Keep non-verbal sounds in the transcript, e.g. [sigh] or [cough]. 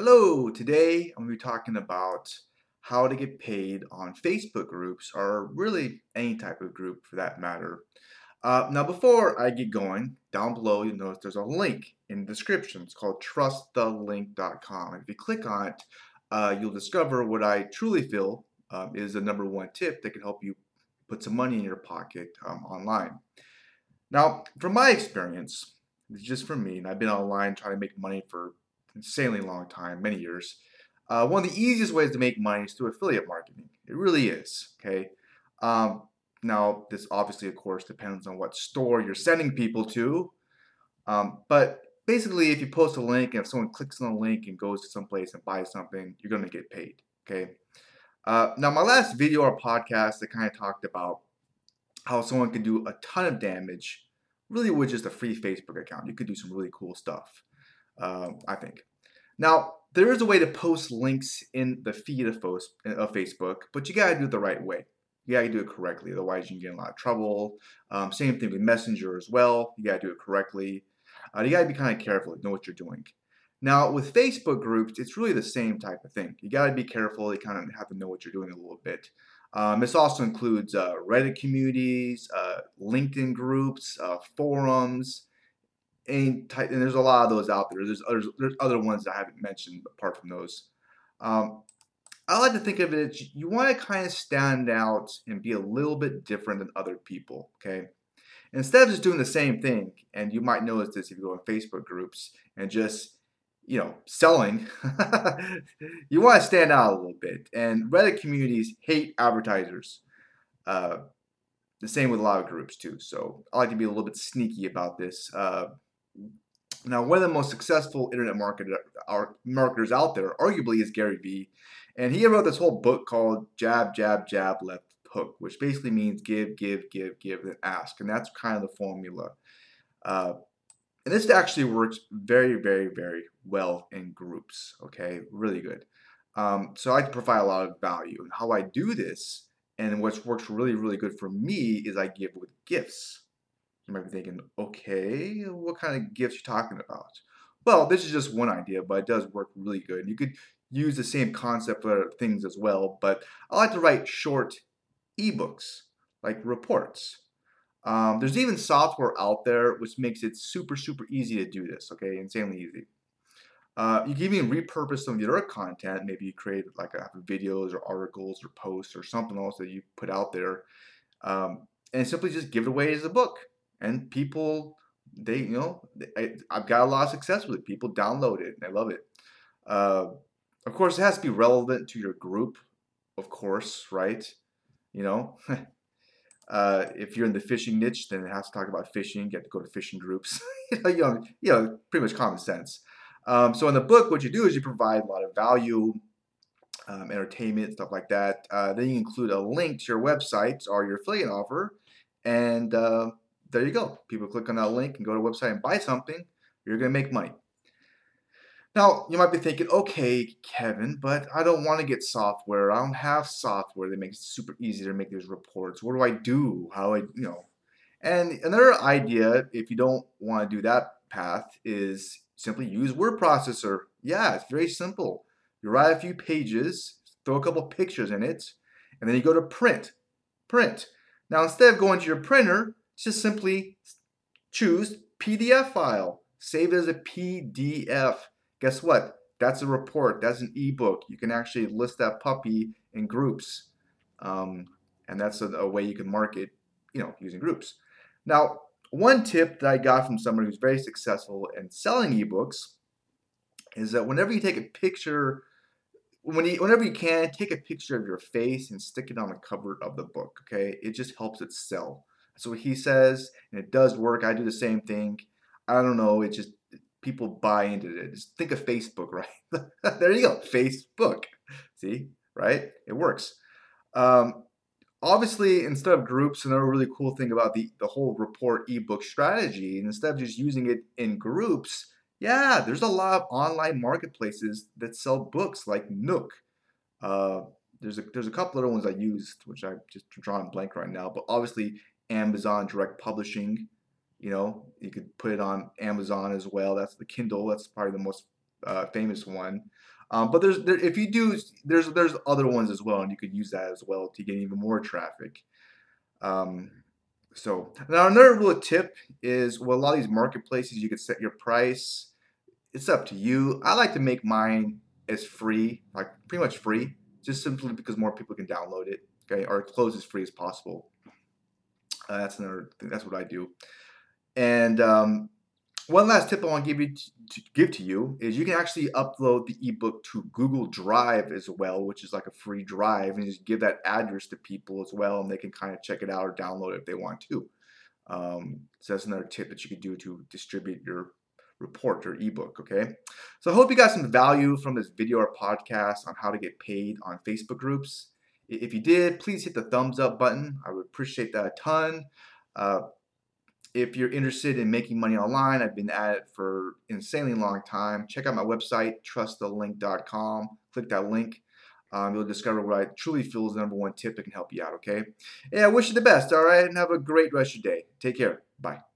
Hello, today I'm going to be talking about how to get paid on Facebook groups or really any type of group for that matter. Uh, now, before I get going, down below you'll notice there's a link in the description. It's called trustthelink.com. If you click on it, uh, you'll discover what I truly feel um, is the number one tip that can help you put some money in your pocket um, online. Now, from my experience, just for me, and I've been online trying to make money for insanely long time, many years. Uh, one of the easiest ways to make money is through affiliate marketing. It really is. Okay. Um, now, this obviously, of course, depends on what store you're sending people to. Um, but basically, if you post a link and if someone clicks on the link and goes to some place and buys something, you're going to get paid. Okay. Uh, now, my last video or podcast, I kind of talked about how someone can do a ton of damage really with just a free Facebook account. You could do some really cool stuff, um, I think. Now, there is a way to post links in the feed of, Facebook, but you gotta do it the right way. You gotta do it correctly, otherwise you can get in a lot of trouble. Um, same thing with Messenger as well. You gotta do it correctly. Uh, you gotta be kind of careful, know what you're doing. Now, with Facebook groups, it's really the same type of thing. You gotta be careful. You kind of have to know what you're doing a little bit. Um, this also includes uh, Reddit communities, uh, LinkedIn groups, uh, forums, and, type, and, there's a lot of those out there. There's others, there's other ones I haven't mentioned apart from those. Um, I like to think of it as you want to kind of stand out and be a little bit different than other people. Okay, instead of just doing the same thing, and you might notice this if you go in Facebook groups and just you know, selling, [laughs] you want to stand out a little bit. And Reddit communities hate advertisers. Uh, the same with a lot of groups too. So I like to be a little bit sneaky about this. Uh, now, one of the most successful internet marketer, marketers out there, arguably, is Gary Vee, and he wrote this whole book called Jab, Jab, Jab, Left Hook, which basically means give, give, give, give, then ask, and that's kind of the formula. Uh, and this actually works very, very, very well in groups. Okay, really good. Um, so I provide a lot of value. And how I do this, and what works really, really good for me, is I give with gifts. You might be thinking, okay, what kind of gifts you talking about? Well, this is just one idea, but it does work really good. You could use the same concept for things as well, but I like to write short ebooks, like reports. Um, there's even software out there which makes it super, super easy to do this, okay? Insanely easy. Uh, you can even repurpose some of your content. Maybe you create like a, videos or articles or posts or something else that you put out there, um, and simply just give it away as a book. And people, they, you know, I, have got a lot of success with it. People download it and they love it. Uh, of course, it has to be relevant to your group, of course, right? You know, [laughs] Uh, if you're in the fishing niche, then it has to talk about fishing. You have to go to fishing groups. [laughs] you, know, you know, pretty much common sense. Um, so in the book, what you do is you provide a lot of value, um, entertainment, stuff like that. Uh, then you include a link to your website or your affiliate offer, and uh, there you go. People click on that link and go to a website and buy something. You're going to make money. Now, you might be thinking, okay, Kevin, but I don't want to get software. I don't have software that makes it super easy to make these reports. What do I do? How I, you know? And another idea, if you don't want to do that path, is simply use word processor. Yeah, it's very simple. You write a few pages, throw a couple pictures in it, and then you go to print. Print. Now, instead of going to your printer, just simply choose PDF file. Save it as a PDF guess what? That's a report. That's an ebook. You can actually list that puppy in groups, um, and that's a, a, way you can market, you know, using groups. Now, one tip that I got from someone who's very successful in selling ebooks is that whenever you take a picture, when you, whenever you can, take a picture of your face and stick it on the cover of the book. Okay, it just helps it sell. So he says, and it does work. I do the same thing. I don't know. It just people buy into it. Just think of Facebook, [laughs] right? there you go, Facebook. See, right? It works. Um, obviously, instead of groups, another really cool thing about the, the whole report ebook strategy, instead of just using it in groups, yeah, there's a lot of online marketplaces that sell books like Nook. Uh, there's a there's a couple other ones I used, which I just drawing blank right now. But obviously, Amazon Direct Publishing you know, you could put it on Amazon as well. That's the Kindle. That's probably the most uh, famous one. Um, but there's there, if you do there's there's other ones as well, and you could use that as well to get even more traffic. Um, so now another little tip is well, a lot of these marketplaces you could set your price. It's up to you. I like to make mine as free, like pretty much free, just simply because more people can download it. Okay, or close as free as possible. Uh, that's another. thing. That's what I do. And um, one last tip I want to give you to give to you is you can actually upload the ebook to Google Drive as well, which is like a free drive, and just give that address to people as well, and they can kind of check it out or download it if they want to. Um, so that's another tip that you could do to distribute your report, or ebook. Okay, so I hope you got some value from this video or podcast on how to get paid on Facebook groups. If you did, please hit the thumbs up button. I would appreciate that a ton. Uh, if you're interested in making money online, I've been at it for insanely long time. Check out my website, trustthelink.com. Click that link. Um, you'll discover what I truly feel is the number one tip that can help you out, okay? Yeah, I wish you the best, all right? And have a great rest of your day. Take care. Bye.